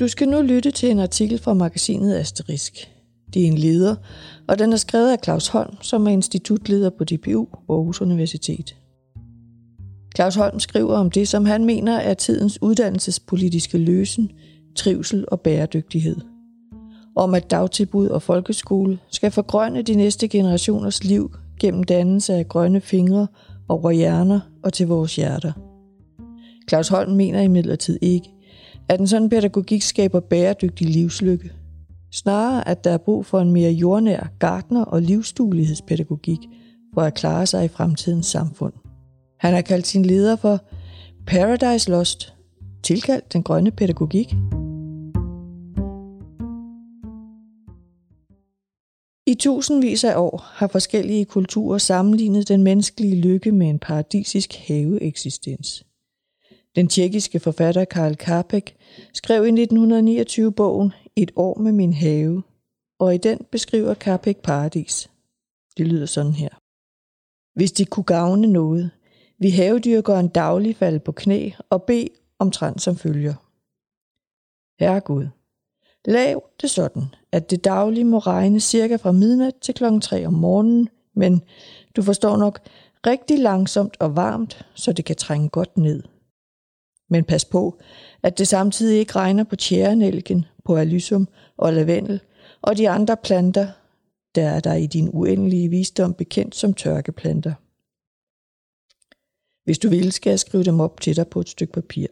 Du skal nu lytte til en artikel fra magasinet Asterisk. Det er en leder, og den er skrevet af Claus Holm, som er institutleder på DPU Aarhus Universitet. Claus Holm skriver om det, som han mener er tidens uddannelsespolitiske løsen, trivsel og bæredygtighed. Om at dagtilbud og folkeskole skal forgrønne de næste generationers liv gennem dannelse af grønne fingre over hjerner og til vores hjerter. Claus Holm mener imidlertid ikke, at en sådan pædagogik skaber bæredygtig livslykke. Snarere, at der er brug for en mere jordnær gartner- og livsduelighedspædagogik for at klare sig i fremtidens samfund. Han har kaldt sin leder for Paradise Lost, tilkaldt den grønne pædagogik. I tusindvis af år har forskellige kulturer sammenlignet den menneskelige lykke med en paradisisk haveeksistens. Den tjekkiske forfatter Karl Karpek skrev i 1929 bogen Et år med min have, og i den beskriver Karpek paradis. Det lyder sådan her. Hvis de kunne gavne noget, vi havedyrkeren daglig falde på knæ og bede omtrent som følger. Herre Gud, lav det sådan, at det daglige må regne cirka fra midnat til klokken 3 om morgenen, men du forstår nok, rigtig langsomt og varmt, så det kan trænge godt ned. Men pas på, at det samtidig ikke regner på tjærenælken, på alysum og lavendel og de andre planter, der er der i din uendelige visdom bekendt som tørkeplanter. Hvis du vil, skal jeg skrive dem op til dig på et stykke papir.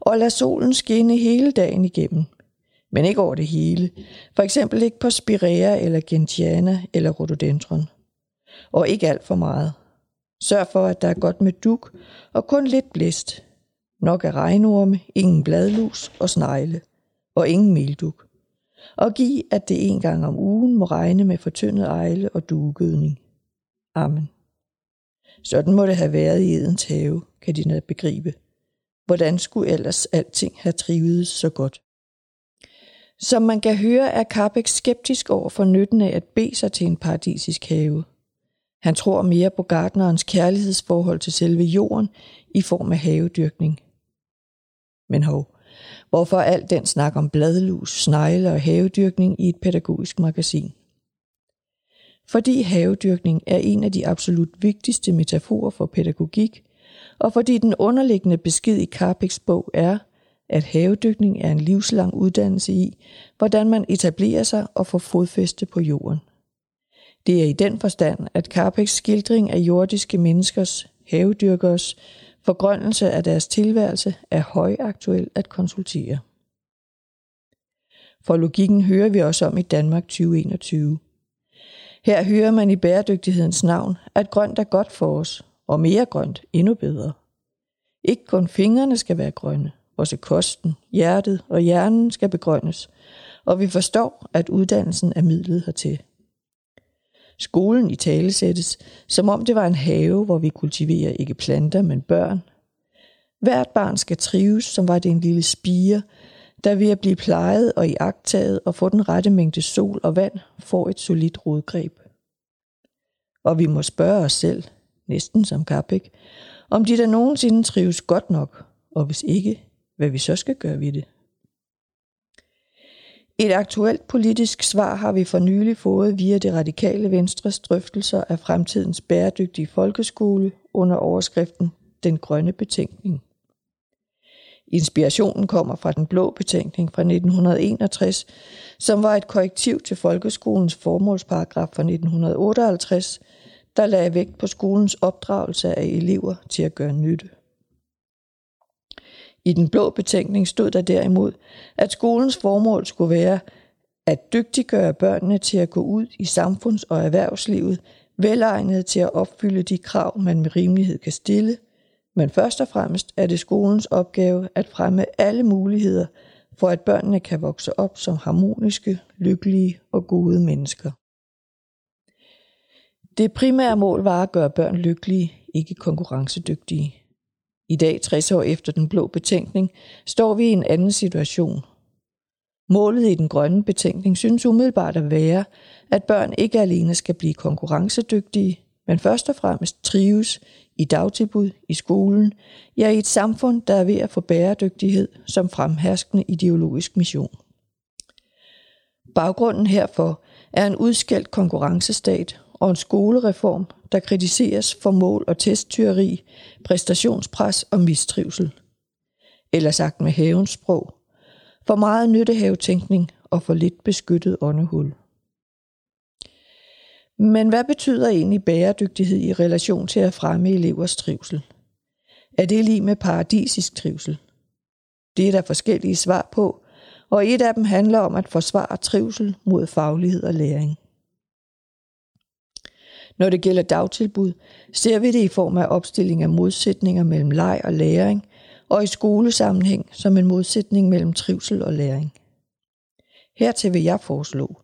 Og lad solen skinne hele dagen igennem, men ikke over det hele. For eksempel ikke på spirea eller gentiana eller rhododendron. Og ikke alt for meget. Sørg for, at der er godt med duk og kun lidt blæst. Nok af regnorme, ingen bladlus og snegle. Og ingen melduk. Og giv, at det en gang om ugen må regne med fortyndet ejle og duegødning. Amen. Sådan må det have været i Edens have, kan de net begribe. Hvordan skulle ellers alting have trivet så godt? Som man kan høre, er Carbeck skeptisk over for nytten af at bede sig til en paradisisk have. Han tror mere på gardnerens kærlighedsforhold til selve jorden i form af havedyrkning. Men hov, hvorfor alt den snak om bladlus, snegle og havedyrkning i et pædagogisk magasin? Fordi havedyrkning er en af de absolut vigtigste metaforer for pædagogik, og fordi den underliggende besked i Carpeks bog er, at havedykning er en livslang uddannelse i, hvordan man etablerer sig og får fodfæste på jorden. Det er i den forstand, at Carpeks skildring af jordiske menneskers, havedyrkers, forgrønnelse af deres tilværelse er højaktuel at konsultere. For logikken hører vi også om i Danmark 2021. Her hører man i bæredygtighedens navn, at grønt er godt for os, og mere grønt endnu bedre. Ikke kun fingrene skal være grønne, også kosten, hjertet og hjernen skal begrønnes, og vi forstår, at uddannelsen er midlet hertil. Skolen i tale sættes, som om det var en have, hvor vi kultiverer ikke planter, men børn. Hvert barn skal trives, som var det en lille spire, der ved at blive plejet og iagtaget og få den rette mængde sol og vand, får et solidt rodgreb. Og vi må spørge os selv, næsten som Kapik, om de der nogensinde trives godt nok, og hvis ikke, hvad vi så skal gøre ved det. Et aktuelt politisk svar har vi for nylig fået via det radikale venstres drøftelser af fremtidens bæredygtige folkeskole under overskriften Den grønne betænkning. Inspirationen kommer fra den blå betænkning fra 1961, som var et korrektiv til folkeskolens formålsparagraf fra 1958, der lagde vægt på skolens opdragelse af elever til at gøre nytte. I den blå betænkning stod der derimod, at skolens formål skulle være at dygtiggøre børnene til at gå ud i samfunds- og erhvervslivet, velegnet til at opfylde de krav, man med rimelighed kan stille, men først og fremmest er det skolens opgave at fremme alle muligheder for, at børnene kan vokse op som harmoniske, lykkelige og gode mennesker. Det primære mål var at gøre børn lykkelige, ikke konkurrencedygtige. I dag, 60 år efter den blå betænkning, står vi i en anden situation. Målet i den grønne betænkning synes umiddelbart at være, at børn ikke alene skal blive konkurrencedygtige, men først og fremmest trives i dagtilbud, i skolen, ja i et samfund, der er ved at få bæredygtighed som fremherskende ideologisk mission. Baggrunden herfor er en udskældt konkurrencestat og en skolereform, der kritiseres for mål- og testtyveri, præstationspres og mistrivsel. Eller sagt med havens sprog, for meget nyttehavetænkning og for lidt beskyttet åndehul. Men hvad betyder egentlig bæredygtighed i relation til at fremme elevers trivsel? Er det lige med paradisisk trivsel? Det er der forskellige svar på, og et af dem handler om at forsvare trivsel mod faglighed og læring. Når det gælder dagtilbud, ser vi det i form af opstilling af modsætninger mellem leg og læring, og i skolesammenhæng som en modsætning mellem trivsel og læring. Hertil vil jeg foreslå,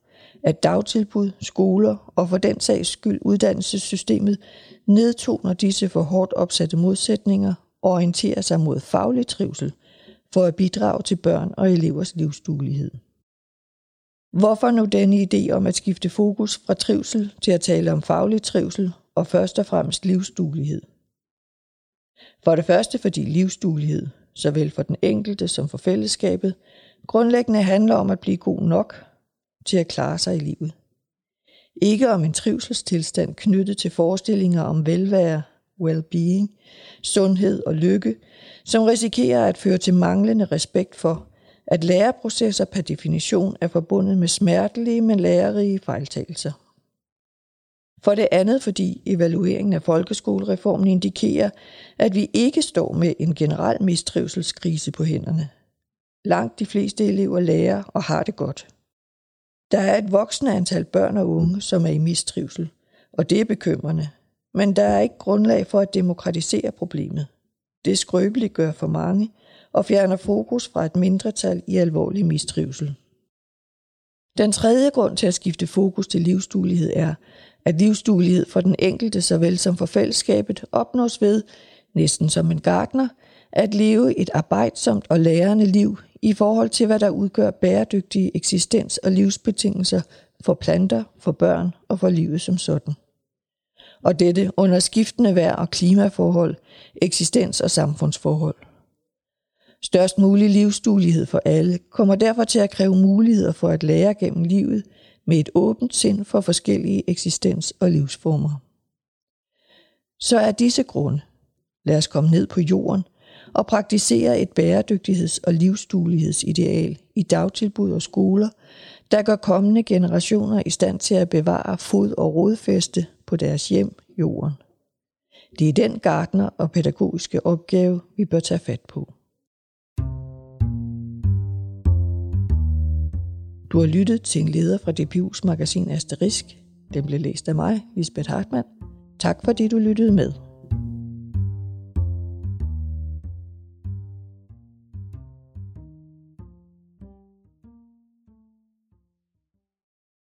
at dagtilbud, skoler og for den sags skyld uddannelsessystemet nedtoner disse for hårdt opsatte modsætninger og orienterer sig mod faglig trivsel for at bidrage til børn og elevers livsduelighed. Hvorfor nu denne idé om at skifte fokus fra trivsel til at tale om faglig trivsel og først og fremmest livsduelighed? For det første fordi livsduelighed, såvel for den enkelte som for fællesskabet, grundlæggende handler om at blive god nok til at klare sig i livet. Ikke om en trivselstilstand knyttet til forestillinger om velvære, well-being, sundhed og lykke, som risikerer at føre til manglende respekt for, at læreprocesser per definition er forbundet med smertelige, men lærerige fejltagelser. For det andet, fordi evalueringen af folkeskolereformen indikerer, at vi ikke står med en generel mistrivselskrise på hænderne. Langt de fleste elever lærer og har det godt. Der er et voksende antal børn og unge, som er i mistrivsel, og det er bekymrende. Men der er ikke grundlag for at demokratisere problemet. Det skrøbeligt gør for mange og fjerner fokus fra et mindretal i alvorlig mistrivsel. Den tredje grund til at skifte fokus til livsduelighed er, at livsduelighed for den enkelte såvel som for fællesskabet opnås ved, næsten som en gartner, at leve et arbejdsomt og lærende liv i forhold til, hvad der udgør bæredygtige eksistens- og livsbetingelser for planter, for børn og for livet som sådan. Og dette under skiftende vejr og klimaforhold, eksistens- og samfundsforhold. Størst mulig livsduelighed for alle kommer derfor til at kræve muligheder for at lære gennem livet med et åbent sind for forskellige eksistens- og livsformer. Så er disse grunde, lad os komme ned på jorden – og praktisere et bæredygtigheds- og livsduelighedsideal i dagtilbud og skoler, der gør kommende generationer i stand til at bevare fod- og rodfæste på deres hjem, jorden. Det er den gardner og pædagogiske opgave, vi bør tage fat på. Du har lyttet til en leder fra DPU's magasin Asterisk. Den blev læst af mig, Lisbeth Hartmann. Tak fordi du lyttede med.